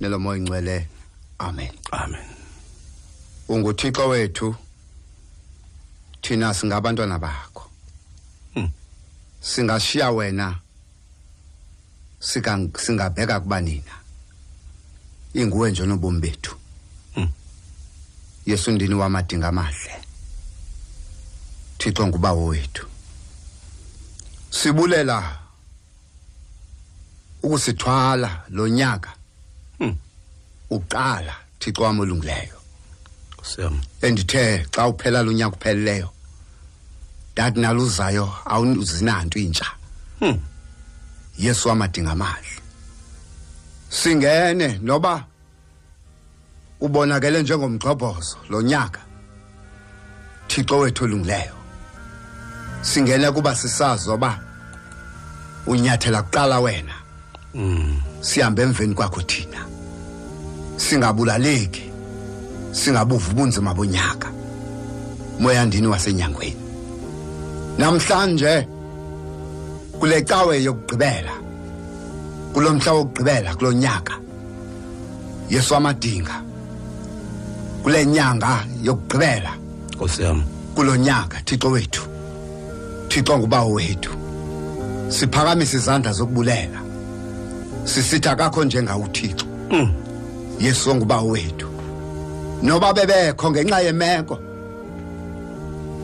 nelomoya ingcwele amen amen unguthixo wethu thina singabantwana bakho hmm. singashiya wena singabheka kuba nina inguwe nje onobomi bethu hmm. yesu ndini wamadinga amahle thixo ngubawo wethu sibulela ukusithwala lo nyaka hmm. uqala thixo wam olungileyo siyam endithe xa uphela lo nyaka upheleleyo dati naluzayo awuzinanto intsha hmm. yesu wamadinga amahle singene noba ubonakele njengomgxobhozo lo nyaka thixo wethu olungileyo singena kuba sisazo uba unyathela kuqala wena mm. sihambe emveni kwakho thina singabulaleki singabuva ubunzima bonyaka moya ndini wasenyangweni namhlanje kule cawe yokugqibela kulo mhla wokugqibela kulo nyaka yesu amadinga kule nyanga yokugqibela nkosi yam kulo nyaka thixo wethu thixo ngubawo wethu siphakamisa izandla zokubulela sisithi akakho njengawuthixo mm. yesu ongubawo wethu noba bebekho ngenxa yemeko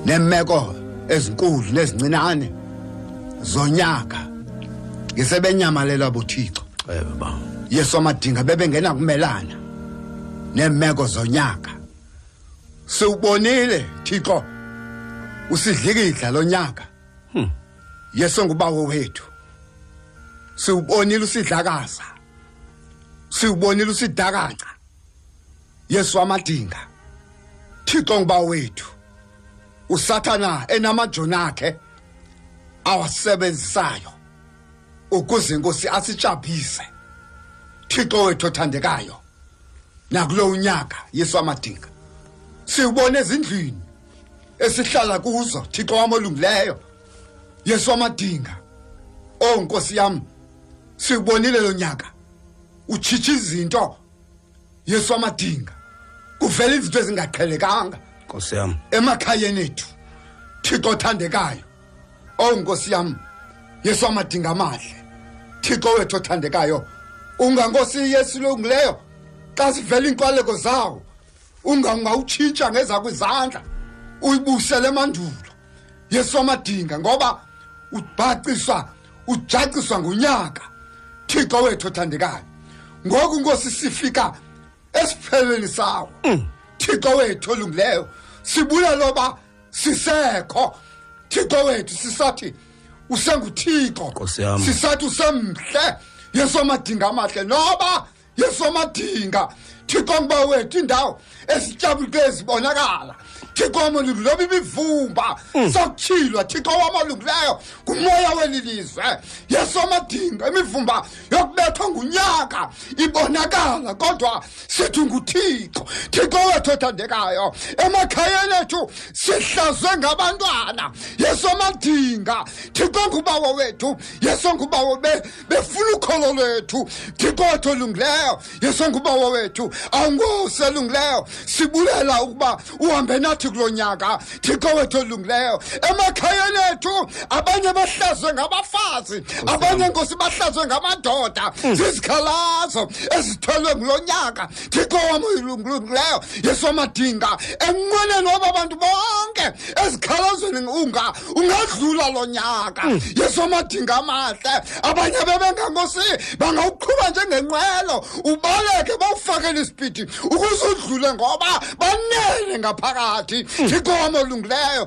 nemeko ezinkulu nezincinane zonyaka ngisebenyamalelwa buthixo ewe ba yesu amadinga bebengena kumelana neemeko zonyaka siwubonile thixo usidlikidla lo nyaka hmm. yesu ngubawo wethu siwubonile usidlakaza siwubonile usidakanga yesu wamadinga thixo nguba wethu usathana enamajoni akhe awasebenzisayo ukuze inkosi asitshapise thixo wethu othandekayo nakulo unyaka yesu amadinga siwubona ezindlwini esihlala kuzo thixo wam olungileyo yesu amadinga o oh, nkosi yam siwubonile lo nyaka utshitsha izinto yesu amadinga kuvela izinto ezingaqhelekanga nkosi yam emakhayeni ethu thixo othandekayo owu nkosi yam yesu amadinga amahle thixo wethu othandekayo ungankosi yesu longileyo xa sivela iinkwaleko zawo ungawutshintsha ngezakwizandla uyibusele emandulo yesu amadinga ngoba ubhaciswa ujaciswa ngunyaka thixo wethu othandekayo ngoku nkosi sifika esiphelweni sawo mm. thixo wethu olungileyo sibulela loba sisekho thixo wethu sisathi usenguthixo sisathi usemhle yesomadinga amahle noba yesomadinga thixo ngoba wethu indawo esityabulike zibonakala thixo wamalungu loba imivumba mm. sokutshilwa thixo wamalungu leyo ngumoya weli lizwe yesomadinga imivumba yokubethwa ngunyaka ibonakala kodwa sithi nguthixo thixo wethu othandekayo emakhayeni ethu sihlazwe ngabantwana yesomadinga thixo ngubawo wethu yeso ngubawo befuna ukholo lwethu thixotho olungileyo yeso ngubawa wethu awungosi elungileyo sibulela ukuba uhambe nathi kulo nyaka thixo wethu olungileyo emakhayeni ethu abanye bahlazwe ngabafazi abanye nkosi bahlazwe ngamadoda zizikhalazo ezithwelwe ngulo nyaka thixo wam ulungileyo yesu wamadinga enqweneni waba bantu bonke ezikhalazweni unga ungadlula lo nyaka hmm. yesu wamadinga amahle abanye bebengankosi bangawuqhuba njengenqwelo ubaleke bawufakele isipidi ukuze udlule ngoba banene ngaphakathi hmm. thixo wam olungileyo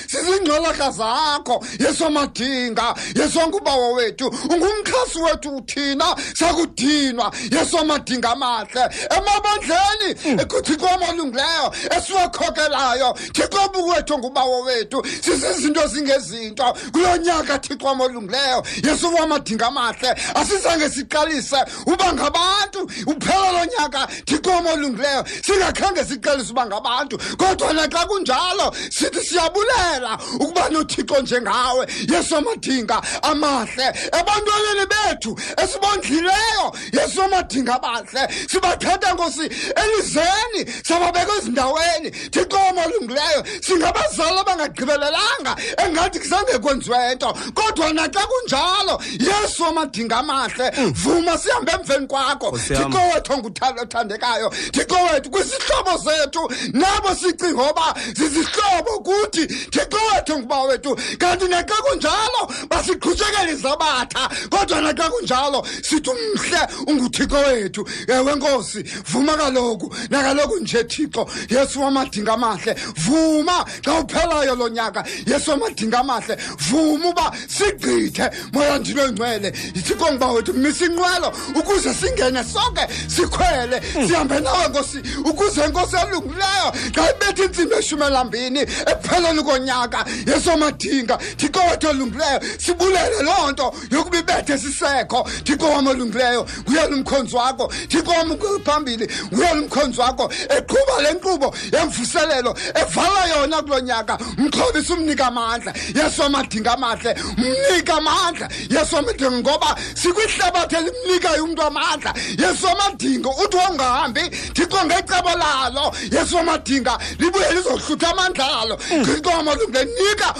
sizingqalaka zakho yeso madinga yeso ngubawa wethu ungumxhasi wethu thina sakudinwa yeso madinga amahle emabandleni mm. ekuthixo amalungileyo esiwakhokelayo thixo obukwethu ngubawo wethu sizizinto zingezinto kulo nyaka thixo amalungileyo yeso wamadinga amahle asizange siqalise uba ngabantu uphela lo nyaka thixoma olungileyo singakhange siqalise uba ngabantu kodwa naxa kunjalo sithi siyabulela ukuba nothixo njengawe yesu amadinga amahle ebantwaneni bethu esibondlileyo yesu amadinga amahle sibathatha nkosi elizeni sababeka ezindaweni thixo amalungileyo singabazali abangagqibelelanga engathi kusangekwenziwe nto kodwa naxa kunjalo yesu amadinga amahle mm. vuma sihambe emveni kwakho thixo wethu onguthandekayo thixo wethu kwizihlobo zethu nabo sicinga uba zizihlobo kuthi thixo wethu nguba wethu kanti naxa kunjalo basiqhutshekela izabatha kodwa naxa kunjalo sithi umhle unguthixo wethu ewe nkosi vuma kaloku nakaloku nje thixo yesu wamadinga amahle vuma xa uphelayo lo nyaka yesu wamadinga amahle vuma uba sigqithe moya ndilo ngcwele yithixo nguba wethu misa inqwelo ukuze singene sonke sikhwele hmm. sihambe nawe nkosi ukuze inkosi elungileyo xa ibetha intsimbi eshumi elambini ekupheleni konyaka yesu wamadinga thixo wethu elungileyo sibulele loo nto yokuba ibethe sisekho thixo wam olungileyo nguye lumkhonzi wakho thixo wam phambili nguye lumkhonzi wakho eqhuba le nkqubo yemvuselelo evala yona kulo nyaka mxhobisa umnika amandla yesu amadinga amahle mnika amandla yesu amadinga ngoba sikwihlabathi elimnikayo umntu amandla yesu amadinga uthi wongahambi thixo ngecebo lalo yesu amadinga libuye lizohlutha amandla alo mm. thixo wam olungileyo nika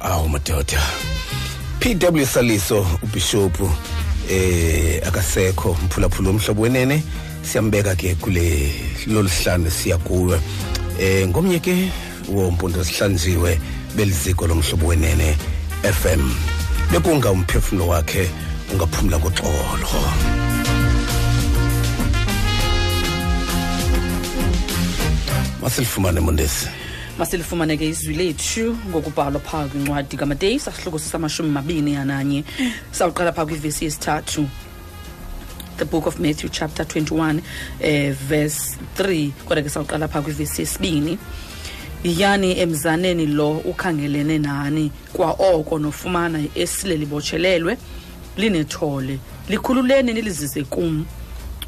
awu madoda pw saliso ubhishophu eh akasekho mphulaphula umhlobo wenene siyambeka ke kule loluhlanu siya kuwe eh ngomnye ke wompunto zihlanjiwe beliziko lomhlobo wenene FM bekunga umphefumulo wakhe ungaphumla ngoxolo masilifumane mondesi masilifumaneke izwi lethu ngokubhalwa phaa kwincwadi kamateyi sahluko sisamashumi mabini yananye sawuqala phaa kwivesi yesithathu the book of matthew chapter 21 uh, eh, verse 3 kodwa ke sawuqala phaa kwivesi yesibini yiyani emzaneni lo ukhangelene nani kwaoko nofumana esile libotshelelwe linethole likhululeni nilizise kum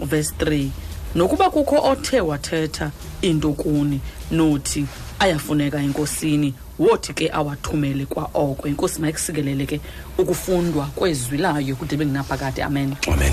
verse 3 nokuba kukho othe wathetha into kuni nothi ayafuneka enkosini wothi ke awathumele kwaoko inkosi mayikusikelele ke ukufundwa kwezwi layo kude bengunaphakade amen amen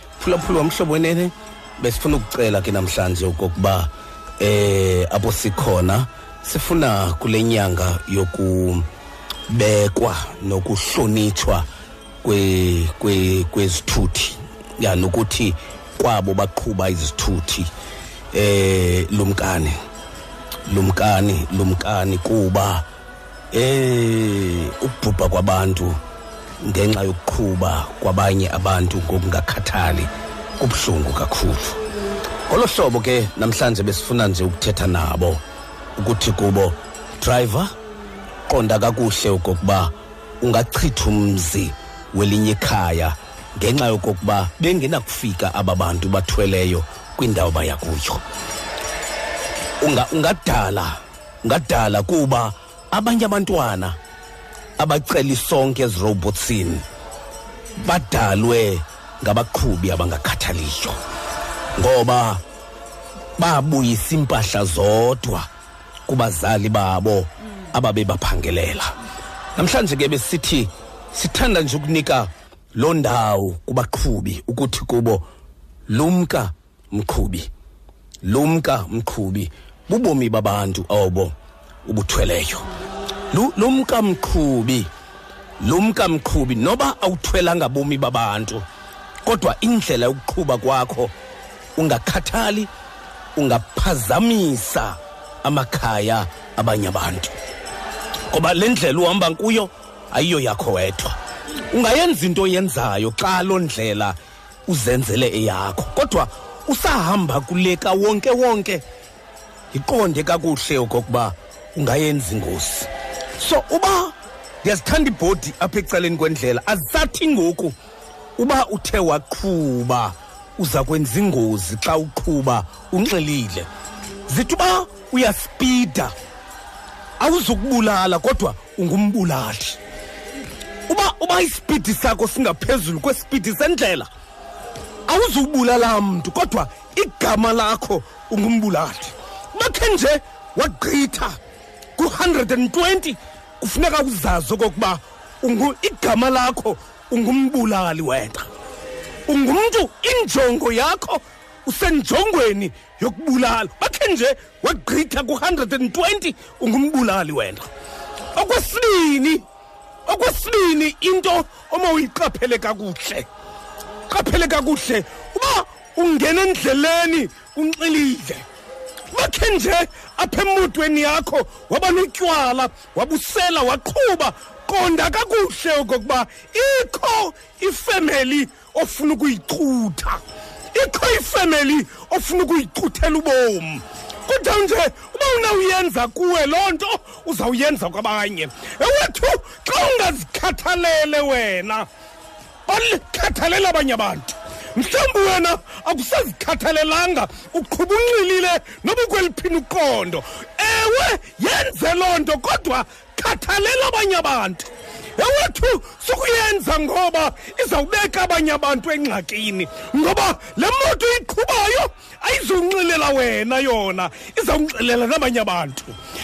phulaphula wamhlobo wenene besifuna ukucela ke namhlanje okokuba eh apho sikhona sifuna kule nyanga yokubekwa nokuhlonitshwa kwe kwe kwezithuthi ya nokuthi kwabo baqhuba izithuthi eh lumkani lumkani lumkani kuba Eh ukubhubha kwabantu ngenxa yokuqhuba kwabanye abantu ngokungakhathali kubuhlungu kakhulu. Ngolo hlobo ke namhlanje besifuna nje ukuthetha nabo ukuthi kubo driver qonda kakuhle okokuba ungachitha umzi welinye ikhaya ngenxa yokokuba bengenakufika aba bantu bathweleyo kwindawo baya kuyo ungadala ngadala kuba abanye abantwana abacela isonke ezirobhotsini badalwe ngabaqhubi abangakhathaliyo ngoba babuyisa impahla zodwa kubazali babo ababebaphangelela namhlanje ke besithi sithanda nje ukunika lo ndawo kubaqhubi ukuthi kubo lumka mqhubi lumka mqhubi bubomi babantu obo ubuthweleyo lumka mqhubi lumka mqhubi noba awuthwelanga bomi babantu kodwa indlela yokuqhuba kwakho ungakhathali ungaphazamisa amakhaya abanye abantu ngoba le ndlela uhamba kuyo ayiyo yakho wedwa ungayenza into oyenzayo xa loo ndlela uzenzele eyakho kodwa usahamba kule kawonke wonke yiqonde kakuhle okokuba ungayenzi ingozi so uba ndiyazithanda ibhodi apha ecaleni kwendlela azisathi ngoku uba uthe waqhuba uza kwenza ingozi xa uqhuba unxilile zithi uba uyaspida awuzukubulala kodwa ungumbulali uba uba isipidi sakho singaphezulu kwesipidi sendlela awuzubulala mntu kodwa igama lakho ungumbulali bakhe nje wagqitha ku-120 kufuneka uzazi okokuba igama lakho ungumbulali wena ungumntu injongo yakho usenjongweni yokubulala bakhe nje wagqitha ku-120 ungumbulali wena okwesibini okwesibini into uma uyiqaphele kakuhle qaphele kakuhle uba ungena endleleni unxilile bakhe nje apha emotweni yakho waba notywala wabusela waqhuba qonda kakuhle okokuba ikho ifemeli ofuna ukuyicutha ikho ifemeli ofuna ukuyicuthela ubomi kodwa nje uba unawuyenza kuwe loo nto uzawuyenza kwabanye ewethu xa ungazikhathalele wena balikhathalele abanye abantu mhlawumbi wena akusazikhathalelanga uqhuba unxilile noba ukweliphini uqondo ewe yenze loo nto kodwa khathalela abanye abantu ewethu sukuyenza ngoba izawubeka abanye abantu engxakini ngoba le moto iqhubayo ayizunxilela wena yona izawunxilela nabanye abantu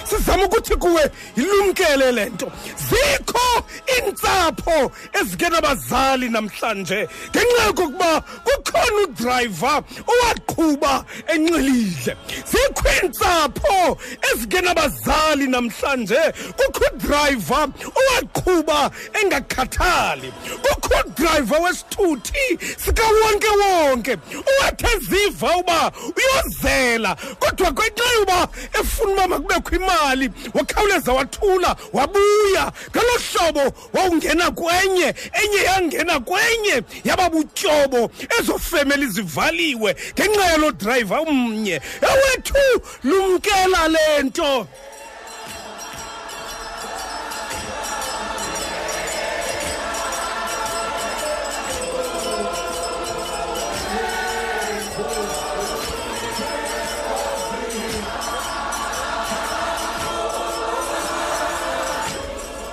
sizama ukuthi kuwe yilumkele le nto zikho iintsapho ezikenabazali namhlanje ngenxa yokokuba kukhona udrayiva owaqhuba enxilile zikho iintsapho ezikenabazali namhlanje kukho udrayiva owaqhuba engakhathali kukho udrayiva wesithuthi sikawonkewonke owathe ziva uba uyozela kodwa kwenxa yoba efuna uba makubekho imali wakhawuleza wathula wabuya ngalo hlobo wawungena kwenye enye yangena kwenye yaba butyobo ezo femeli zivaliwe ngenxa yalo drayiva umnye ewethu lumkela le nto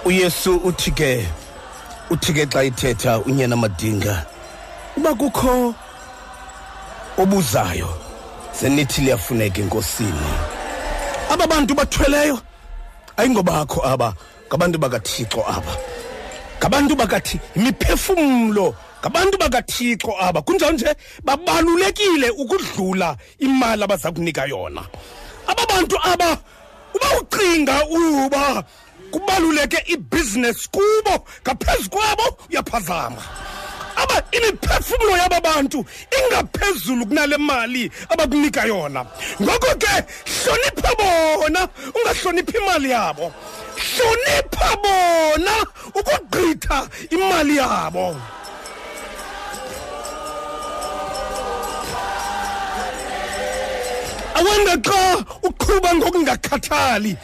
uyesu uthi ke uthi ke xa ithetha unyana madinga uba kukho obuzayo senithi liyafuneka enkosini aba bantu bathweleyo ayingobakho aba ngabantu bakathixo aba ngabantu bakathi imiphefumlo ngabantu bakathixo aba kunjalo nje babalulekile ukudlula imali abaza kunika yona aba bantu aba uba ucinga uba kubaluleke ibhizinesi kubo ngaphezu kwabo uyaphazama aba imiphefumlo yaba bantu ingaphezulu kunale mali abakunika yona ngoko ke hlonipha bona ungahloniphi imali yabo hlonipha bona ukugqitha imali yabo awenda xa uqhuba ngokungakhathali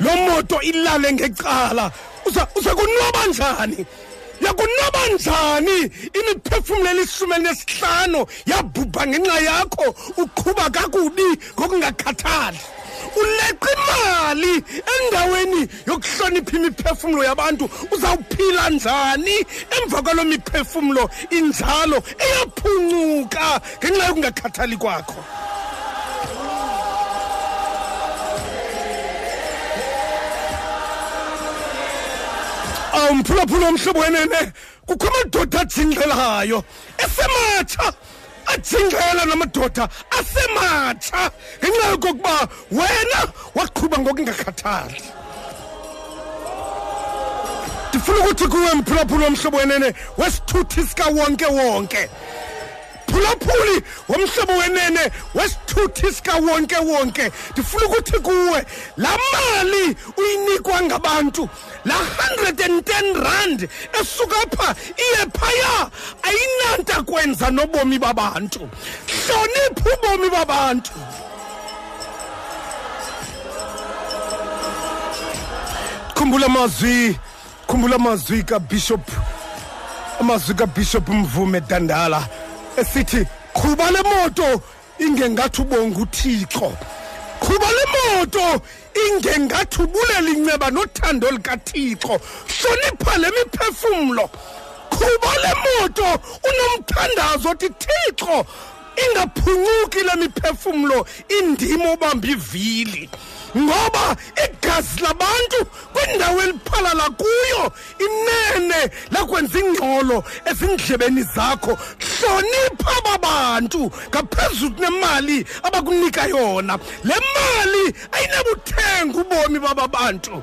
lo moto ilale ngecala uza uza kunwaba njani yakunwaba njani imiphefumlo elishumi elinesihlanu yabhubha ngenxa yakho uqhuba kakubi ngokungakhathali uleqa imali endaweni yokuhlonipha imiphefumlo yabantu uzawuphila njani emva kwalo miphefumlo injalo eyaphuncuka ngenxa yokungakhathali kwakho umphulaphula omhlobo wenene kukho amadoda ajingxelayo esematsha ajingxela namadoda asematsha ngenxa yokokuba wena waqhuba ngokungakhathali ndifuna ukuthi kuwe mphulaphula omhlobo wenene wesithuthi sikawonke wonke phulaphuli womhlobo wenene wesithuthi sikawonke wonke ndifuna ukuthi kuwe la mali uyinikwa ngabantu la 110 rand esuka pha iye phaya ayinanta kwenza nobomi babantu hlonipha ubomi babantu khumbula amazwi khumbula amazwi kabishop amazwi kabishop mvume dandala esithi qhuba le moto ingengathi ubonga uthixo qhuba le moto ingengathi ubulela inceba nothando likathixo hlonipha le miphefumlo qhuba le moto unomthandazo othi thixo ingaphuncuki le miphefumlo indima obamba ivili ngoba igazi labantu kwindawo eliphalala kuyo inene lakwenza ingxolo ezindlebeni zakho hlonipha aba bantu ngaphezulu kunemali abakunika yona le mali ayinabuthenga ubomi baba bantu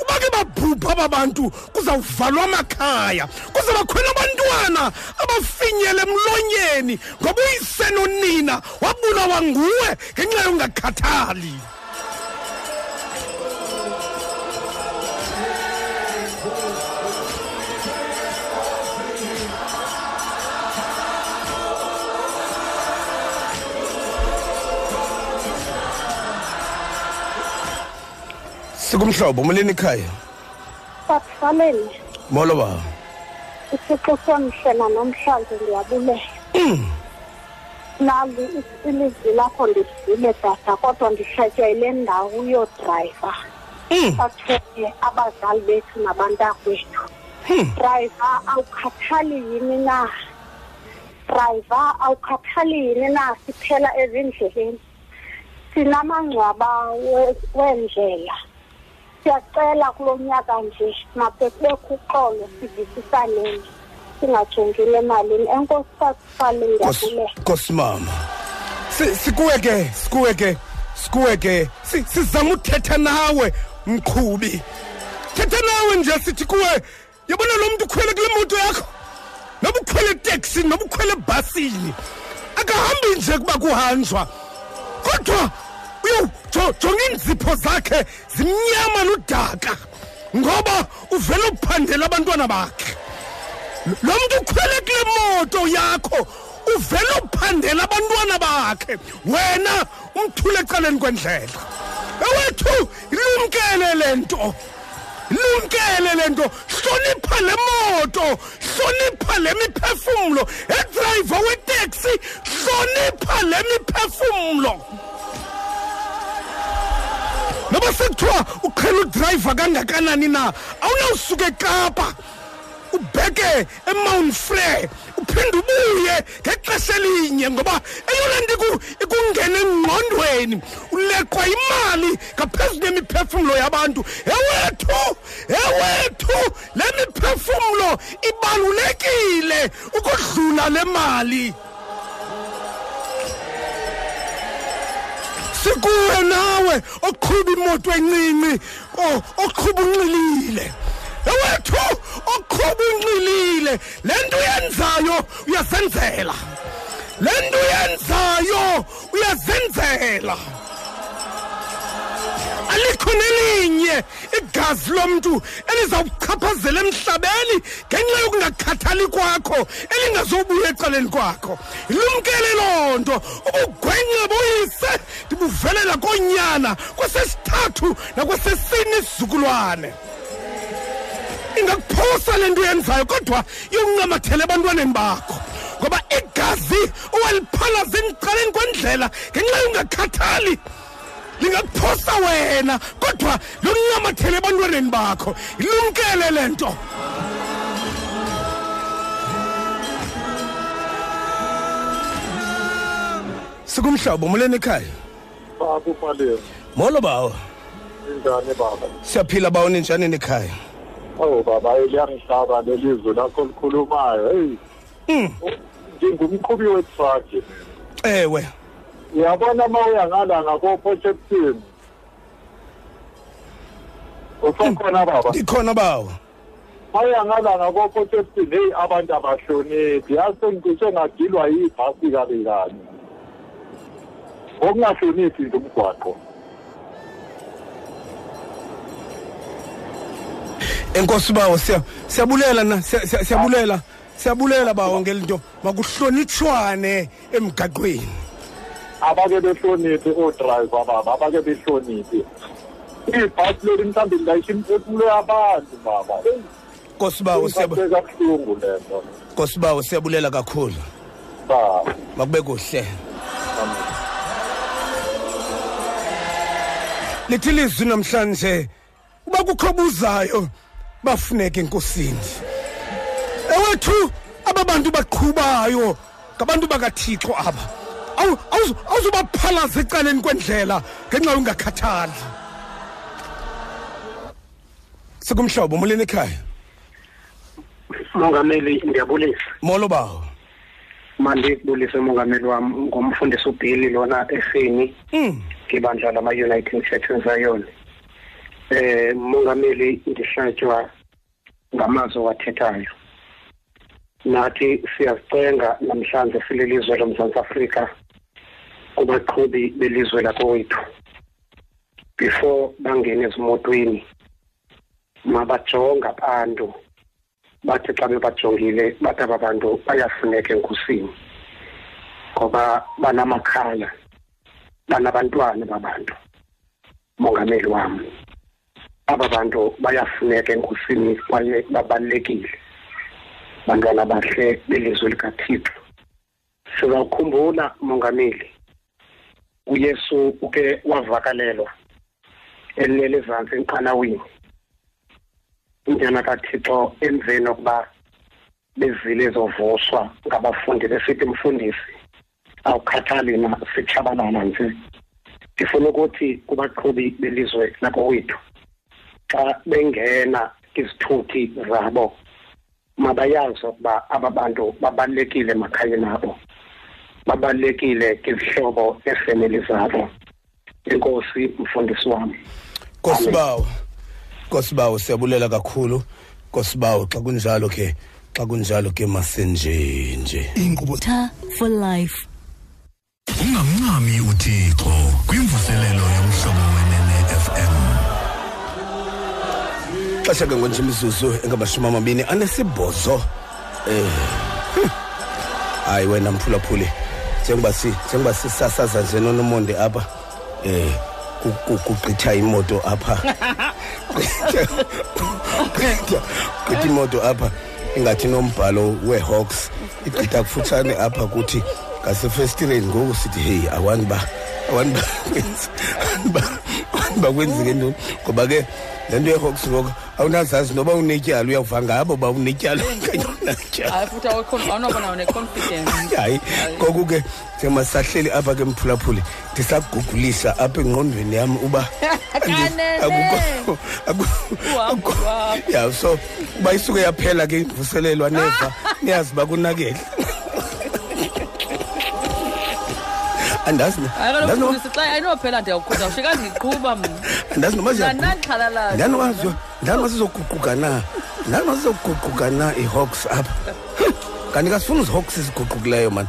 uba ke babhubha aba bantu kuzawuvalwa amakhaya kuze bakhwela abantwana abafinyele emlonyeni ngoba uyisenonina wabulawa nguwe ngenxa yongakhathali sikumhlobo umlini ikhaya sakufanele molo ba isixo somhlena nomhlanzi ndiyabulela mm. lali ilizwi lakho ndivile data kodwa ndihlatywa yile ndawo uyodrayiva mm. bathwele abazali bethu nabantakwethu hmm. drayiva awukhathali yini na drayiva awukhathali yini na siphela ezindleleni sinamangcwaba weendlela siyacela kulo nyaka nje makhe kubekho uxolo sivisisaneni singajongile emalini enkosi sakuqale ndiyabulela nkosi mama sikuwe ke sikuwe ke sikuwe ke sizama uthetha nawe mqhubi thetha nawe nje sithi kuwe yabona lo mntu ukhwele kule moto yakho noba ukhwele eteksini noba ukhwele ebhasini akahambi nje kuba kuhanjwa kodwa uyojonga iinzipho zakhe zimnyama ludaka ngoba uvele uphandela abantwana bakhe lo mntu ukhwele kule moto yakho uvele uphandela abantwana bakhe wena umthule ecaleni kwendlela ewethu ilumkele le nto lumkele le nto hlonipha le moto hlonipha le miphefumlo edrayiva weteksi hlonipha le miphefumlo noba sekuthiwa uqhela udrayiva kangakanani na awunawusuke ekapa ubheke emount frey uphinde ubuye ngexesha elinye ngoba eyona nto ikungena engqondweni uleqwa imali ngaphezu nemiphefumlo yabantu ewethu ewethu le miphefumlo ibalulekile ukudlula le mali sikuwe nawe oqhuba imoto encinci oqhuba unxilile ewethu oqhuba unxilile le nto uyenzayo uyazenzela le nto uyenzayo uyazenzela alikho nelinye igazi lomntu elizawuchaphazela emhlabeni ngenxa yokungakhathali kwakho elingazobuya ecaleni kwakho ilumkele loo nto ubugwenxa boyise ndibuvelela koonyana kwasesithathu nakwasesini isizukulwane ingakuphosa le nto yenzayo kodwa yokuncamathela ebantwaneni bakho ngoba igazi uwaliphalaza emqaleni kwendlela ngenxa yongakhathali lingakuphosa wena kodwa lunamathele ebantwaneni bakho ilumkele le nto sikumhlobo molweni ekhaya babupaleo molo bawo injani baba siyaphila bawo ninjani nekhaya owu baba eliyangihlaba lelizwe lakho likhulumayo eyi Mm. ndingumqhubi wetraki ewe uyabona uma uya ngala ngakopotsheptini usekhona baba ndikhona bawo maya ngala ngakokho sethi hey abantu abahloniphi yase ngicishe ngadilwa yibhasi kabi kani ngokungahloniphi nje umgwaqo enkosi bawo siyabulela na siyabulela siyabulela bawo ngeli nto makuhlonitshwane emgaqweni abake behloniphi oodrayiva baba abake behloniphi iibhasi leli mhlawumbi ndingayisho imphefumulo yabantu baba kosibawo kabuhlungu le nto kosibawo siyabulela kakhulu baba makube kuhle lithi lizwi namhlanje uba kukho buzayo bafuneke enkosini ewethu aba bantu baqhubayo ngabantu bakathixo aba awuzubaphalaza ecaleni kwendlela ngenxa yongakhathali sikumhlobo molweni ekhaya mongameli ndiyabulisa molo bawo mandikubulise mongameli wam ngumfundisi ubhili lona esini hmm. ngebandla lama-united church zion eh mongameli ndihlatywa ngamazwi owathethayo nathi siyazicenga namhlanje silelizwe lomzantsi afrika kubaqhubi belizwe lakowethu before bangene ezimotweni mabajonga abantu bathi xa bebajongile bathi aba bantu bayafuneka enkosini ngoba banamakhala banabantwana babantu mongameli wam aba bantu bayafuneka enkosini kwaye babalulekile bantwana bahle belizwe likathixo sizawukhumbula mongameli uyesu uke wavakalelwa elilele ezantsi enqanawini inyana kathixo emveni okuba bezile zovuswa ngabafundi besithi mfundisi awukhathali na sitshabalala nje ndifuna ukuthi kubaqhubi belizwe lakowethu xa bengena izithuthi zabo mabayazi ukuba aba bantu babalulekile emakhayeni abo babalulekile kwizihlobo neefemeli zabo inkosi mfundisi wam kosibawo kosibawo siyabulela kakhulu kosibawo xa kunjalo ke xa kunjalo ke masenjenje inkqubo for life ungamncami uthixo kwimvuselelo yomhlobo wenene fm xesha ke ngonje imizuzu engamashumi amabini anesibhozo um eh, hm. hayi wena mphulaphuli njengoba sisasaza nje nonomonde apha Eh kugqitha imoto apha. Gqitha imoto apha ingathi nombhalo weHawks igqitha kufutshane apha kuthi ngasefestireni ngoku sithi hey awani ba awani ba ba ba kwenzeke ntoni ngoba ke le nto yehawks ngoku awunazazi noba unetyala uyawuva ngabo uba unetyala okanye unatyala hayi ngoku ke njengoba sisahleli apha ke mphulaphuli ndisagugulisa apha engqondweni yam uba ya so uba isuke yaphela ke imvuselelwa neva niyazi uba kunakele andazi ayinophela ndiyawukhutha ushika ndiqhuba mna andazi noba ndanoba sizoguquka na ndanoba sizoguquka na ihawks apha kanti kasifuna uzihawks eziguqukileyo mani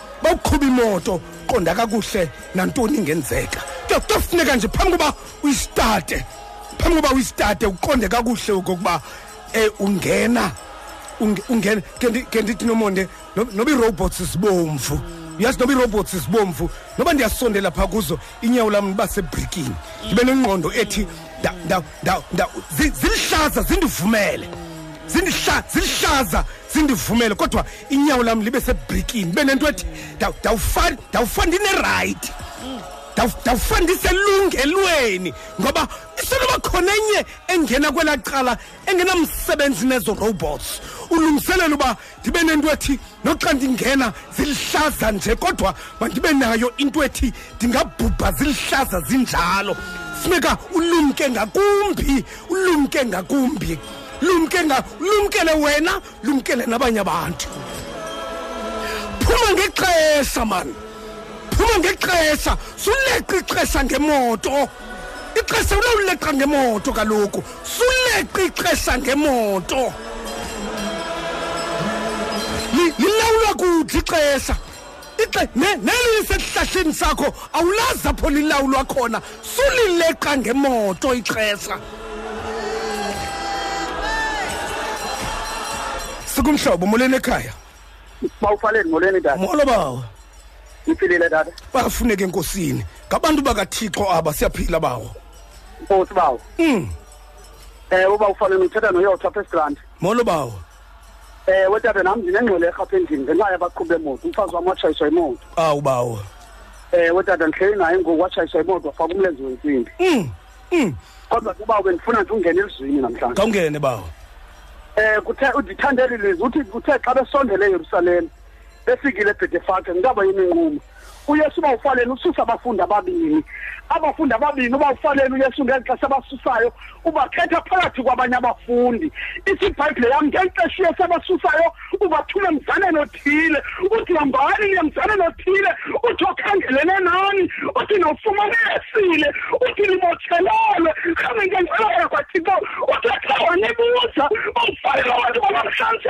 bawuqhuba imoto qonda kakuhle nantoni ingenzeka kuyofuneka nje phambi koba uyistade phambi koba uyistade uqonde kakuhle okokuba um ungena ungena ke ndithi nomonde noba iirobots zibomvu uyazi noba iirobots zibomvu noba ndiyasondela phaa kuzo inyawo lam liba sebrikini ndibe nengqondo ethi zilihlaza zindivumele zilihlaza zindivumele kodwa inyawo lam libe sebrikini ibe nento ethi ndawufana ndawufana ndinerayithi ndawufa ndiselungelweni ngoba isenoba khona enye engena kwelaa cala engenamsebenzi nezo robots ulungiselela uba ndibe nento ethi noxa ndingena zilihlaza nje kodwa mandibe nayo into ethi ndingabhubha zilihlaza zinjalo funeka ulumke ngakumbi ulumke ngakumbi lumke nga lumkele wena lumkele nabanye abantu phuma ngexesha mani phuma ngexesha suleqa ixesha ngemoto ixesha ulawuleqa ngemoto kaloku suleqa ixesha ngemoto lilawulwa kuthi ixesha neli lisesihlahleni sakho awulazi apho lilawulwa khona sulileqa ngemoto ixesha sikumhlobo molweni ekhaya bawufaleni molweni tata molo bawo ngiphilile tata bafuneke enkosini ngabantu bakathixo aba siyaphila bawo nkosi bawo um ewe uba ufanele uthetha noyotha apha esigrandi molo bawo ewe tata nam ndinengxele erhapha endlini ngenxa yabaqhubi bemoto umfazi wam watshayiswa imoto awu bawo ewe tata ndihleli naye ngoku watshayiswa imoto wafaka umlenzi wentsimbi mm, mm. kodwa kuba ube ndifuna nje ungene elizwini namhlanje kawungene bawo um kuthe ndithandeli lizwi uthi uthe xa besondele eyerusalem befikile ebhetefake ngaba yeminqumo uyesu uba ufaleni ususa abafundi ababini abafundi ababini uba ufaleni uyesu ngeli xesha abasusayo ubakhetha phakathi kwabanye abafundi ithi ibhayibhile yam ngeli xesha uyesu abasusayo ubathume emzaneni othile uthi hambani niye mzaneni othile uthi okhangelene nani uthi nofumane esile uthi nibotshelelwe khambe ngengcela yakwathixo uthi xa wanibuza umfalelo wabantu balamhlanje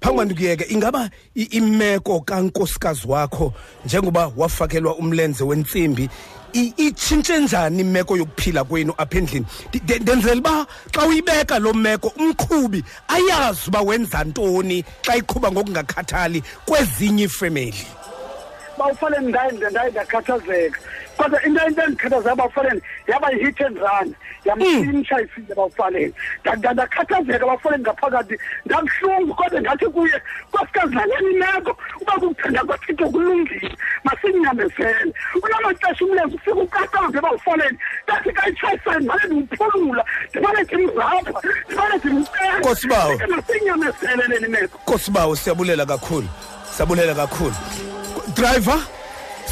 phambi uba ndikuyeke ingaba imeko kankosikazi wakho njengoba wafakelwa umlenze wentsimbi itshintshe njani imeko yokuphila kwenu apha endlini ndenzela uba xa uyibeka loo meko umqhubi ayazi uba wenza ntoni xa iqhuba ngokungakhathali kwezinye iifemeli bawufaleni ndaye ndaye ndakhathazeka kodwa into into endikhathazayo bawufaleni yaba yi-hit and run yamsinsha hmm. isinye bawufaleni ndakhathazeka bawufaleni ngaphakathi ndabuhlungu kodwa ndathi kuye nkosikazi naleni imeko uba kukuthanda kwathixo kulungile masinyamezele unamaxesha umlenze ufika ukaqambe bawufaleni ndathi kayitshayisani mane ndimphulula ndimane ndimzapha ndimane ndimcela masinyamezele leni meko kosibawo siyabulela kakhulu siyabulela kakhulu driver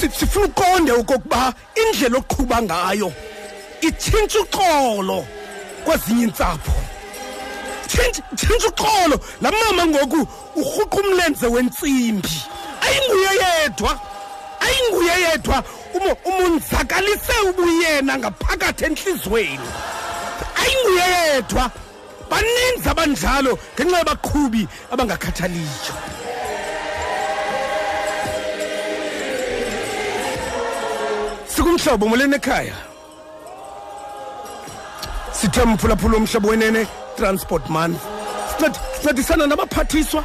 sifuna uqonde okokuba indlela oqhuba ngayo itshintsha uxolo kwezinye iintsapho tshintsha uxolo la mama ngoku urhuqa umlenze wentsimbi ayinguye yedwa ayinguye yedwa umonzakalise ubuyena ngaphakathi entliziyweni ayinguye yedwa baninzi abanjalo ngenxa yabaqhubi abangakhathaliyo sikumhlobo molweni ekhaya sithe mphulaphula umhlobo wenene transport month sincedisana nabaphathiswa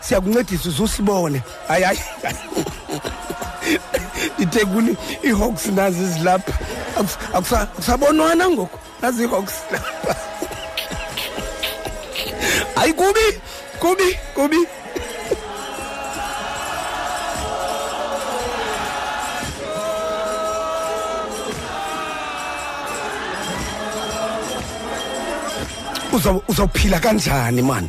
siyakuncedisa uze usibone hayi hayi itekuni ii-hawks nazi zilapha akusabonwana ngoku nazi ii-hawks lapha hayi kubi kubi kubi uzawuphila kanjani mani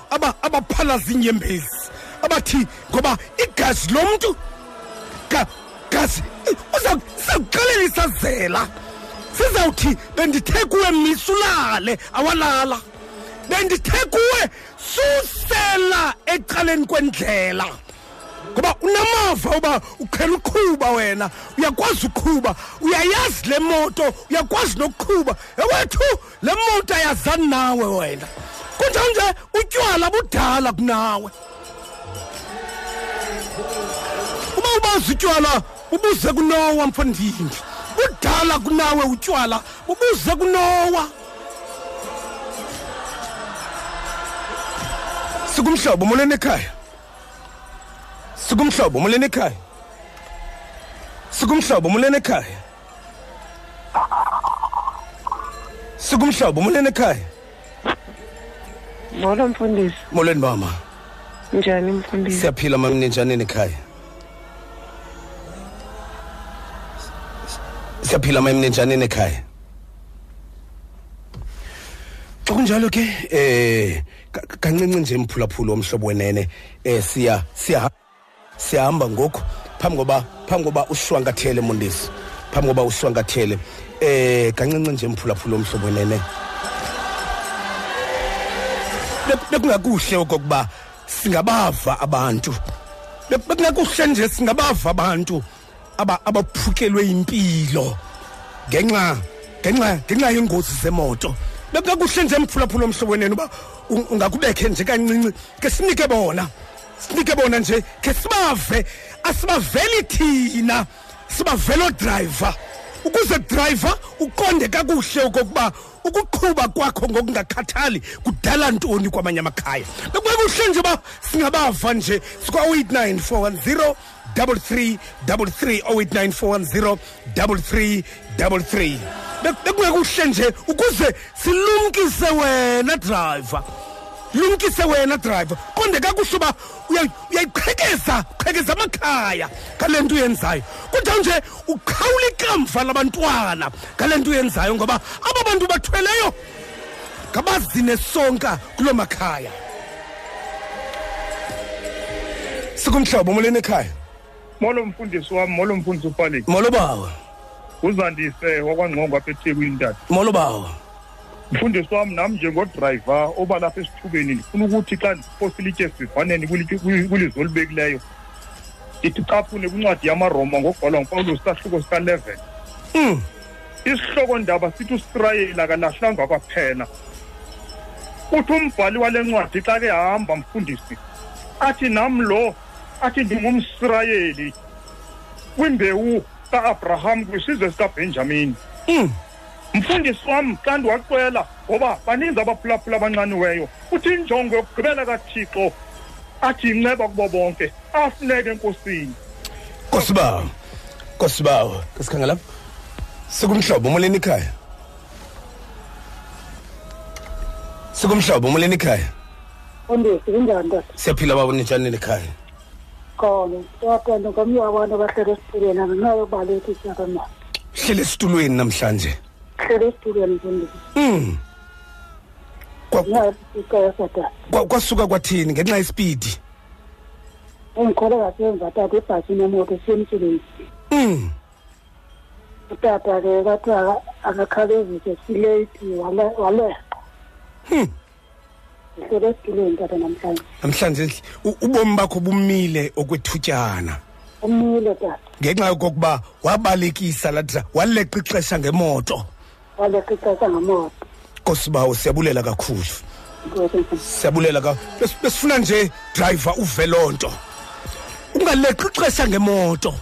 abaphalaza iinyembezi abathi ngoba igazi lomntu gazi uzawuxelela isazela sizawuthi bendithe kuwe misulale awalala bendithe kuwe susela ecaleni kwendlela ngoba unamava uba uqhela uqhuba wena uyakwazi uqhuba uyayazi le moto uyakwazi nokuqhuba ewethu le moto ayazani nawe wena kunjanje utywala budala kunawe uba ubazi utywala ubuze kunowa mfondini budala kunawe utywala ubuze kunowa sikumhlobo molweni ekhaya sikumhlobo molweni ekhaya sikumhlobo molweni ekhaya sikumhlobo molweni ekhaya molo mfundisi molweni mama njani mfundisi siyaphila mama ninjani nekhaya siyaphila mama ninjani nekhaya xa kunjalo ke eh kancinci nje mphulaphula omhlobo wenene eh siya siya siyahamba ngoku phambi koba phambi koba ushwankathele mondesi phambi koba ushwankathele eh kancinci nje mphulaphula omhlobo nene bekungakuhle okokuba singabava abantu bekungakuhle nje singabava abantu aba abaphukelwe impilo ngenxa ngenxa ngenxa yengozi zemoto bekukakuhle nje mphulaphula omhlobo wenene uba ungakubekhe nje kancinci ke sinike bona sinike bona nje ke sibave asibaveli thina sibavela odrayiva ukuze driver uqonde kakuhle okokuba ukuqhuba kwakho ngokungakhathali kudala ntoni kwamanye amakhaya bekukuhle nje uba singabava nje sikwa-89410 double three double three oh eight nine four one zero double three double three bekungekuhle nje ukuze silumkise wena driver lumkise wena driver qonde kakuhle uba uyayiqhekeza qhekeza amakhaya ngale nto uyenzayo kuthiwa nje uqhawula ikamva labantwana ngale nto uyenzayo ngoba aba bantu bathweleyo ngabazine sonka kuloo makhaya sikumhlobo molweni ekhaya molo mfundisi wam molo mfundisi ufalik molo bawo uzandise wakwangqongo apha ethekwini tata molo bawo mfundisi wam nam njengodrayiva oba lapha esithubeni ndifuna ukuthi xa ndipostile itye sivaneni kwilizwe olubekileyo ndithi caphune kwincwadi yamaroma ngokubhalwa ngupawulos sahluko sika-11 mm. isihloko ndaba sithi usirayeli akalahlanga kwaphela uthi umbhali wale ncwadi xa ke hamba mfundisi athi nam lo athi ndingumsirayeli kwimbewu kaabraham kwisizwe sikabenjamini mm. mfundisi wam xa ndiwacela ngoba baninzi abaphulaphula abanxaniweyo uthi injongo yokugqibela kathixo athi inceba kubo bonke afuneke enkosini kosibawo kosibawo kesikhangela sikumhlobo umoleni ikhaya sikumhlobo umoleni ikhaya ondesi kunjani tata siyaphila babo nitshani likhaya khona siyakwenda ngomnye wabantu abahlele esitulweni angenxa yobaleka ityakemali hlele esitulweni namhlanje hlele estudio mfundisi mm. Kwa- nayasicela satata kwa- kwasuka kwathini ngenxa yesipidi engikhole ngasemva tata ibhasi nemoto sisemsebenzini mm. utata ke kwathiwa akakhawulezise sileyithi wale- waleqa Hmm. ndisebesitulweni tata namhlanje namhlanje ubomi bakho bumile okwethutyana umile tata ngenxa yokokuba wabalekisa lathi waleqa ixesha ngemoto waleqa ixesha ngemoto kosibawo siyabulela kakhulu siyabulela ka besifuna nje driver uve loo nto ungaleqa ixesha ngemoto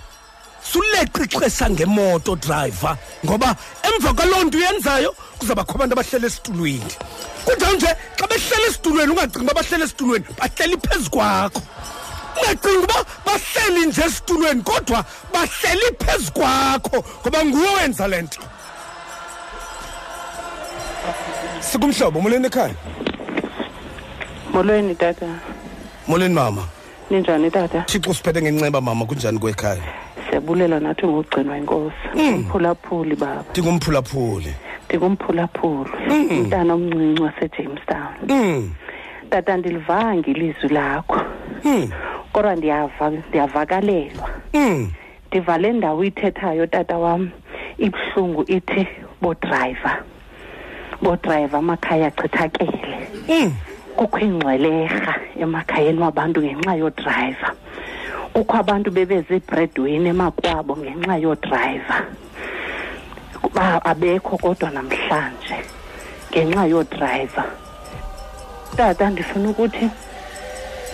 suleqixesa ngemoto driver ngoba emva kwaloo nto uyenzayo kuzabakho abantu abahlele esitulweni kunjalo nje xa behlele esitulweni ungacingi uba bahlele esitulweni bahleli phezu kwakho ungacingi uba bahleli nje esitulweni kodwa bahleli phezu kwakho ngoba nguwe wenza le nto sikumhlobo molweni ekhaya molweni tata molweni mama ninjani tata thixo siphethe ngenceba mama kunjani kwekhaya siyabulela nathi ngokugcinwa inkosi hmm. umphulaphuli baba ndingumphulaphuli ndingumphulaphuli hmm. umntana omncinci wasejamestown hmm. tata ndilivange ilizwi lakho kodwa ndiyava ndiyavakalelwa ndiva le ndawo ithethayo tata wam ibuhlungu ithi bodrayiva boodrayiva amakhaya achithakele mm. kukho ingcwelerha emakhayeni wabantu ngenxa yodrayiva kukho abantu bebeziibredwini emakwabo ngenxa yodrayiva uba abekho kodwa namhlanje ngenxa yodrayiva tata ndifuna ukuthi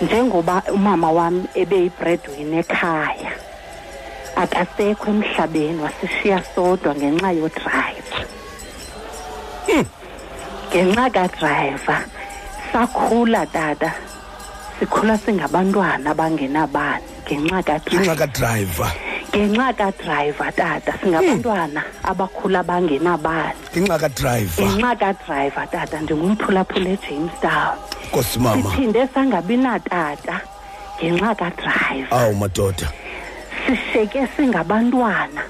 njengoba umama wam ebeyibredwin ekhaya akasekho emhlabeni wasishiya sodwa ngenxa yodrayiva Hmm. ngenxa kadrayiva sakhula tata sikhula singabantwana abangenabani ngenxa kadrayiva ngenxa kadrayiva tata singabantwana hmm. abakhula bangenabani ngenxa kadrayiva ngenxa kadrayiva tata ndingumphulaphula ejamestown kosimama siphinde sangabi natata ngenxa kadrayiva awu madoda sisheke singabantwana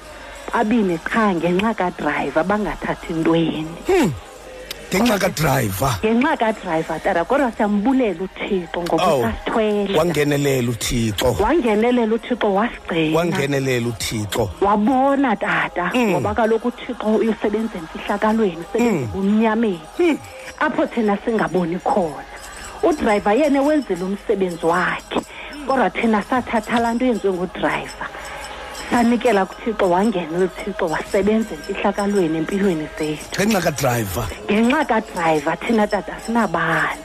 abini qha ngenxa kadrayiva bangathathi ntweni hmm. ngenxa kadrayiva ngenxa kadrayiva tata kodwa siyambulela uthixo ngoba oh, usasithwele wangenelela uthixo wangenelela uthixo wasigcina wangenelela uthixo wabona tata hmm. ngoba kaloku uthixo uyosebenza emfihlakalweni usebenza ebumnyameni hmm. hmm, apho thina singaboni khona udrayiva yena wenzile umsebenzi wakhe kodwa thina sathatha laa nto yenziwe ngudrayiva sanikela kuthixo wangena uthixo wasebenza emfihlakalweni empilweni zethu ngenxa kadrayiva ngenxa kadrayiva thina tata sinabani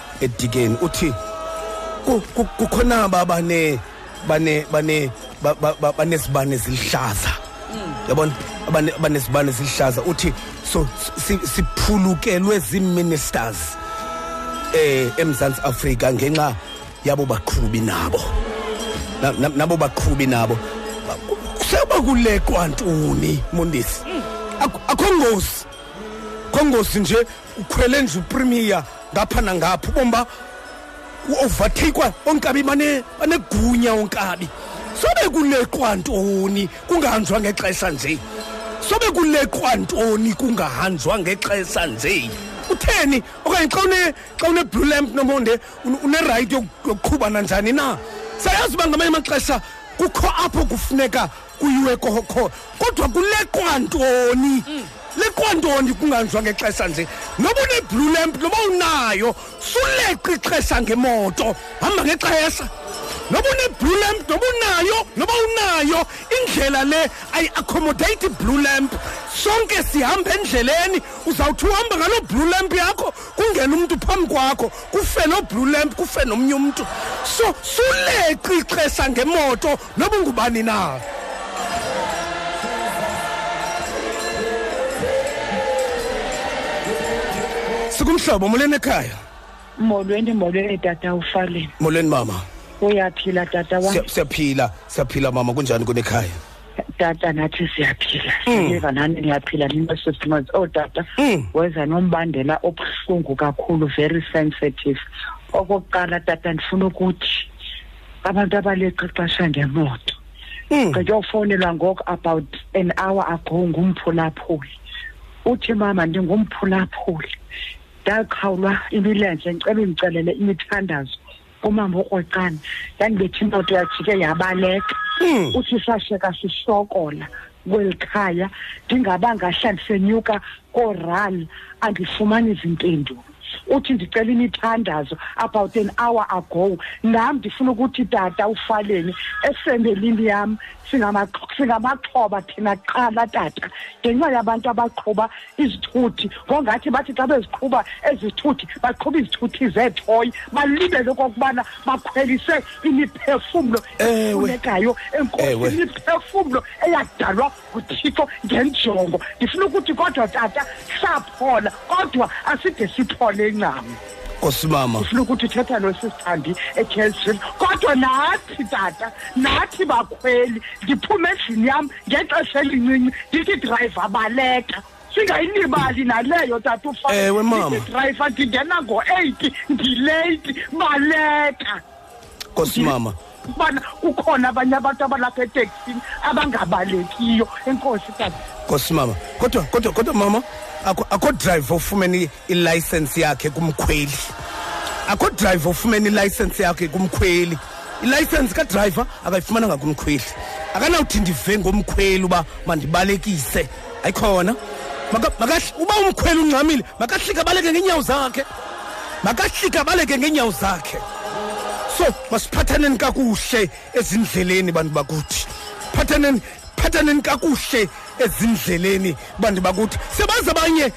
edikeni uthi kukhonaba abane bane bane banezibane eziluhlaza yabona abanezibane eziluhlaza uthi so siphulukelwe zii-ministers eh eMzantsi Afrika ngenxa yabo baqhubi nabo nabo baqhubi nabo seba kulekwa ntoni mondisi akho ngozi khongozi nje ukhwele nje upremier ngapha nangapha ubomi ba uovertakwa onkabi banegunya onkabi sobe kuleqwa ntoni kungahanjwa ngexesha nje sobe kuleqwa ntoni kungahanjwa ngexesha nje utheni okanye xa une xa une-blue lamp nomonde unerayithi yokuqhuba nanjani na sayazi uba ngamanye amaxesha kukho apho kufuneka kuyiwe kokho kodwa kuleqwa ntoni mm. leqwa ntoni kunganjwa ngexesha nje noba uneblue lamp noba unayo suleqa ixesha ngemoto hamba ngexesha noba uneblue lamp noba unayo noba unayo indlela le ayi-accommodate iblue lamp sonke sihamba endleleni uzawuthi uhamba ngaloo blue lamp yakho kungena umntu phambi kwakho kufe noblue lamp kufe nomnye umntu so suleqi ixesha ngemoto noba ungubani na sikumhlobo molweni ekhaya molweni molweni tata ufaleni molweni mama uyaphila tata wam siyaphila siyaphila mama kunjani kunekhaya tata nathi siyaphila hmm. siva nani niyaphila ninesisimo o oh, tata hmm. weza nombandela obuhlungu kakhulu very sensitive okokuqala tata ndifuna ukuthi abantu abaleqa ixesha ngemoto hmm. gqitywa ufowunelwa ngoku about an hour ago ngumphulaphuli uthi mama ndingumphulaphuli ndaqhawulwa imilenze ndicela undicelele imithandazo kumama ukrocana yandibethi imoto yajike yabaleka hmm. uthi sasheka sisokola kweli khaya ndingabanga hla ndisenyuka koral andifumani izimpendulo uthi ndicela imithandazo about an hour ago nam ndifuna ukuthi tata ufaleni efemelini yam singamaxhoba thina qala tata ngenxa yabantu abaqhuba izithuthi ngongathi bathi xa beziqhuba ezithuthi baqhuba izithuthi zeethoyi balibele okokubana bakhwelise imiphefumlo efunekayo enkosi imiphefumlo eyadalwa kuthixo ngenjongo ndifuna ukuthi kodwa tata saphola kodwa aside siphole ncam osibama ufuna ukuthi uthetha lo sisithandi ekelsil kodwa nathi tata nathi bakhweli ndiphume endlini yam ngexesha elincinci ndithi drayiva baleka singayilibali naleyo tata ufaewe mama drayiva ndingena ngo-eight ndileyithi baleka nkosi mama ubana kukhona abanye abantu abalapha eteksini abangabalekiyo enkosi tata nkosi mama kodwa kodwa kodwa mama akho drive ofumene ilicense yakhe kumkhweli akho drive ofumene ilicense yakhe kumkhweli ilicense kadriver akayifumananga kumkhweli akanawuthi ndive ngomkhweli uba mandibalekise ayikhona uba umkhweli ungxamile makahlika baleke ngeenyawo zakhe makahlika baleke ngeenyawo zakhe so masiphathaneni kakuhle ezindleleni bantu bakuthi phathaneni phathaneni kakuhle ezindleleni bantu bakuthi sebazi abanye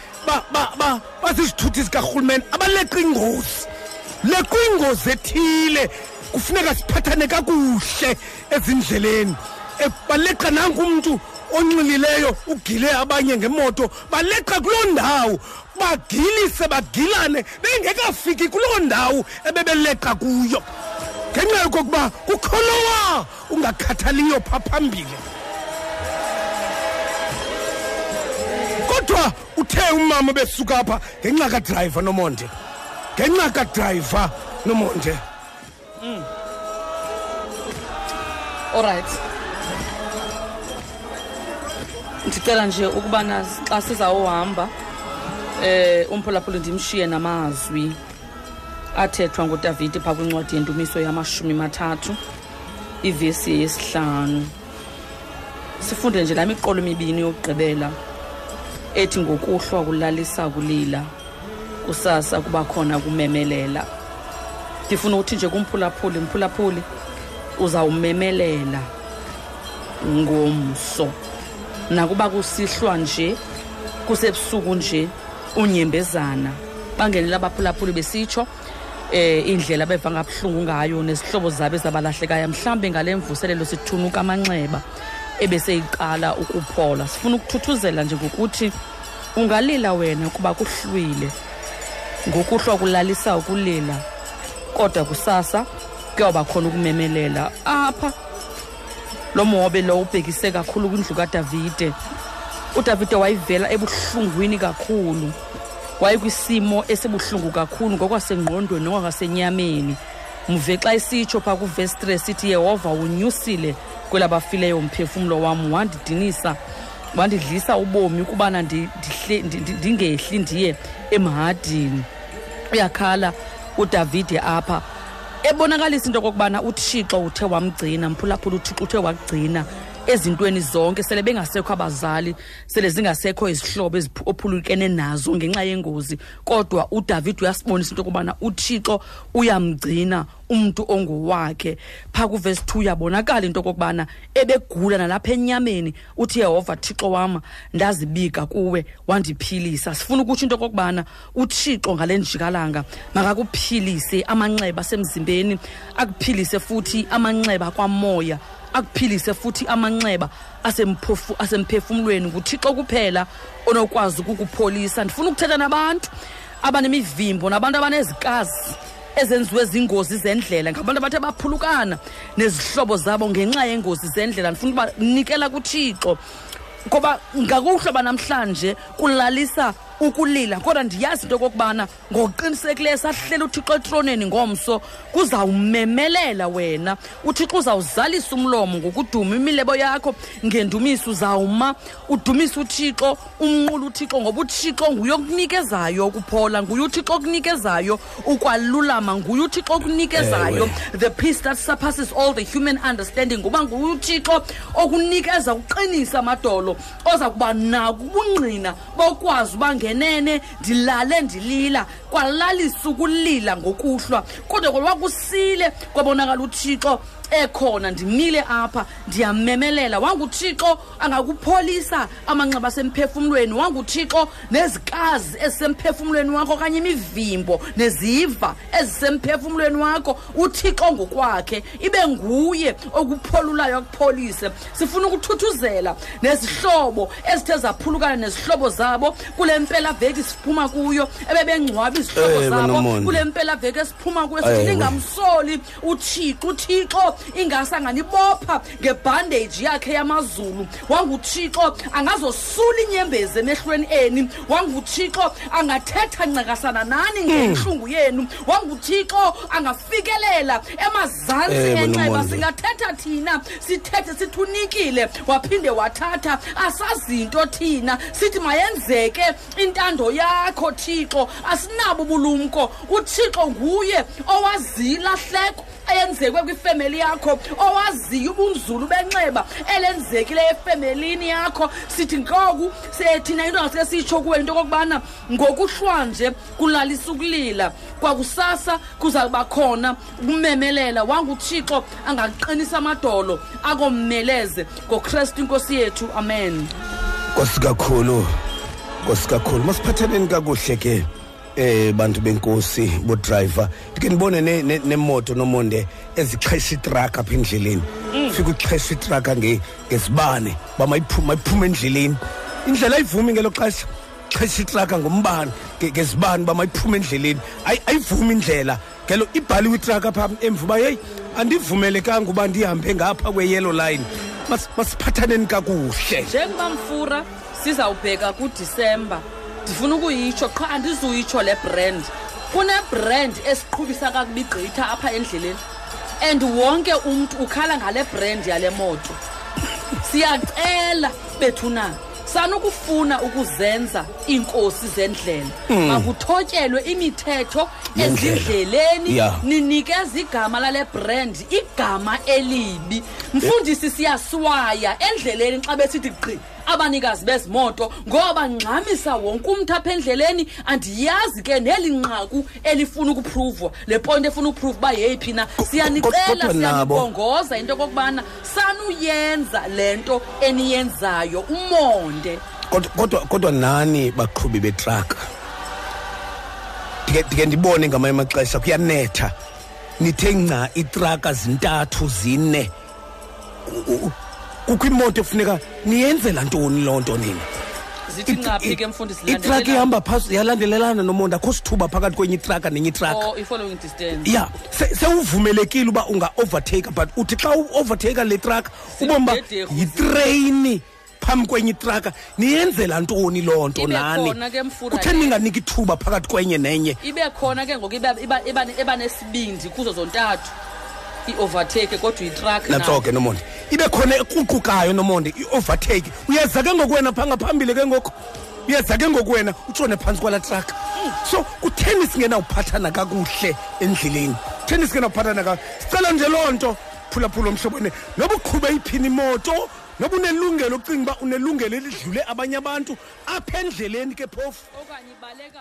bazizithuthi zikarhulumeni abaleqa ingozi leqa ingozi ethile kufuneka siphathane kakuhle ezindleleni ebaleqa nanku umntu onxilileyo ugile abanye ngemoto baleqa kuloo ndawo bagilise bagilane bengekafiki kuloo ndawo ebebeleqa kuyo ngenxa yokokuba kukholowa ungakhathaliyo pha phambili kodwa uthe umama besuka pha ngenxa kadrayiva nomonde ngenxa kadrayiva nomonde Mm. All right. Ndicela nje ukuba nazi xa sizawuhamba eh umphulaphuli ndimshiye namazwi athethwa ngudavidi phaa kwincwadi yendumiso yamashumi mathathu ivesi yesihlanu sifunde nje laa miqolo mibini yokugqibela ethi ngokuhlwa kulalisa kulila kusasa kuba khona kumemelela ndifuna ukuthi nje kumphulaphuli mphulaphuli uzawumemelela ngomso nakuba kusihlwa nje kusebusuku nje unyembezana bangenela abaphulaphuli besitsho eh indlela abeva ngabuhlungu ngayo nezihlobo zabe zabalahlekayo mhlawumbi ngale mvuselelo sithunuka amanxeba ebeseyiqala ukuphola sifuna ukuthuthuzela nje ngokuthi ungalila wena ukuba kuhlwile ngokuhlwa kulalisa ukulila kodwa kusasa kuyoba khona ukumemelela apha Lo mhobe lo ubhekise kakhulu kwindlu kaDavide. UDavide wayivela ebuhlungwini kakhulu. Wayekwisimo esibuhlungu kakhulu ngokwasengqondweni nokwasenyameni. Mve xa isitsho pha kuvesi 3 sithi Yehova unyusile kwelabafileyo umphefumlo wam wandidinisa wandidlisa ubomi ukubana ndingehli ndiye emhadini uyakhala udavide apha ebonakalisa into okokubana uthixo uthe wamgcina mphulaphula uthixo uthe wakugcina ezintweni zonke sele bengasekho abazali sele zingasekho izihlobo ophulukene nazo ngenxa yengozi kodwa udavid uyasibonisa into yokubana uthixo uyamgcina umntu ongowakhe phaa kuvesi two uyabonakala into yokokubana ebegula nalapha enyameni uthi yehova thixo wam ndazibika kuwe wandiphilisa sifuna ukutsho into yokokubana uthixo ngale njikalanga makakuphilise amanxeba asemzimbeni akuphilise futhi amanxeba kwamoya akuphilise futhi amanxeba asemphofu asemphefumlweni nguthixo kuphela onokwazi ukukupholisa ndifuna ukuthetha nabantu abanemivimbo nabantu abanezikazi ezenziwe zingozi zendlela ngabantu abathe baphulukana nezihlobo zabo ngenxa yengozi zendlela ndifuna ukuba nikela kuthixo ngoba ngakuhloba namhlanje kulalisa ukulila kodwa ndiyazi into okokubana ngokuqinisekileyo sahlela uthixo etroneni ngomso kuzawumemelela wena uthixo uzawuzalisa umlomo ngokuduma imilebo yakho ngendumiso uzawuma udumise uthixo umnqula uthixo ngoba uthixo nguye okunikezayo ukuphola nguye uthixo okunikezayo ukwalulama nguye uthixo okunikezayo the peace that surpasses all the human understanding ngoba nguye uthixo okunikeza uqinisa amadolo oza kuba nako ubungqina bokwazi uba ngenene ndilale ndilila kwalalisa ukulila ngokuhlwa kodwa kwalwa kusile kwabonakala uthixo ekhona ndimile apha ndiyamemelela wanguthixo angakupholisa amanxeba asemphefumlweni wanguthixo nezikazi ezisemphefumlweni wakho okanye imivimbo neziva ezisemphefumlweni wakho uthixo ngokwakhe ibe nguye okupholulayo akupholise sifuna ukuthuthuzela nezihlobo ezithe zaphulukana nezihlobo zabo kule mpelaveki siphuma kuyo ebebengcwaba izihlobo Ewe, zabo nomona. kule mpelaveki esiphuma kuyo sithi Ewe. ningamsoli uthixo uthixo ingase anganibopha ngebhandeji yakhe yamazulu wanguthixo angazosula inyembezi emehlweni eni wanguthixo angathetha ncakasana nani hmm. ngentlungu yenu wanguthixo angafikelela emazantsi eh, enxeba singathetha thina sithethe sithunikile waphinde wathatha asazinto thina sithi mayenzeke intando yakho thixo asinabo ubulumko uthixo nguye owaziyo ilahleko eyenzekwe kwifemeli yakho owaziyo ubunzulu benxeba elenzekileyo efemelini yakho sithi ngoku se- thina into ngasuke sitsho kuwe into okokubana ngokuhlwanje kulalisa ukulila kwakusasa kuza kuba khona ukumemelela wanguthixo angaqinisa amadolo akommeleze ngokristu inkosi yethu amen nkosi kakhulu nkosi kakhulu masiphathaneni kakuhle ke eh bantu benkosi bodriver ndike ndibone nemoto ne, ne nomonde ezixhesha itruck apha endleleni mm. fika uxhesha itruck ngezibane nge uba mayiphume mayiphume endleleni indlela ayivumi ngelo xesha xhesha itruck ngombane ngezibane uba mayiphume endleleni ayivumi indlela ngelo ibhaliwe itraka pha emva uba yeyi andivumelekanga uba ndihambe ngapha kweyelo line masiphathaneni kakuhle njengoba mfura sizawubheka kudisemba ndifuna ukuyitsho qha andizuyitsho le brand kunebrand esiqhubisa kakubi gqitha apha endleleni and wonke umntu ukhala ngale brand yale moto siyacela bethu na sanukufuna ukuzenza iinkosi zendlela hmm. makuthotyelwe imithetho Ngendlela. ezindleleni Yeah. ninikeza igama lale brand igama elibi mfundisi siyaswaya endleleni xa besithi gqi abanikazi bezimoto ngoba ngxamisa wonke umntu apha endleleni andiyazi ke neli nqaku elifuna ukupruvwa le ponto efuna ukupruvwa uba yeyiphi na kodwa siyanicela nabo- siyanibongoza into yokokubana sanuyenza le nto eniyenzayo umonde kodwa kodwa kodwa nani baqhubi betruck ndike ndike ndibone ngamanye amaxesha kuyanetha nithe nca itraka zintathu zine U- u- kukho imoto ekufuneka niyenzela ntoni loo nto nina zithi nqaphi ke mfundisi itraka landelelana. ihamba phasi yalandelelana nomonda akho sithuba phakathi kwenye itraka nenye itraka Oh, i-following distance ya se- sewuvumelekile uba unga-overtaker but uthi xa u-overtaker le truck ubomba Zidedekhu, yitreyini phambi kwenye itraka niyenzela ntoni loo nto Ibe nani khona ke mfura kutheni le. ninganiki ithuba phakathi kwenye nenye ibe khona ke ngoku iba- iba- iba ne- eba nesibindi kuzo zontathu i-overtake kodwa uyitrakhi nantsoke nomonde ibe khona ekruqukayo nomonde i-overtake uyeza ke ngoku wena phanga phambili ke ngoku uyeza ke ngoku wena utshone phantsi kwala traka so kutheni singenawuphathana kakuhle endleleni kutheni singenawuphathana kakuhle sicela nje loo nto phulaphula omhlobone noba uqhube iphini imoto noba unelungelo ucinga uba unelungelo elidlule abanye abantu apha endleleni ke phofu okanye ibaleka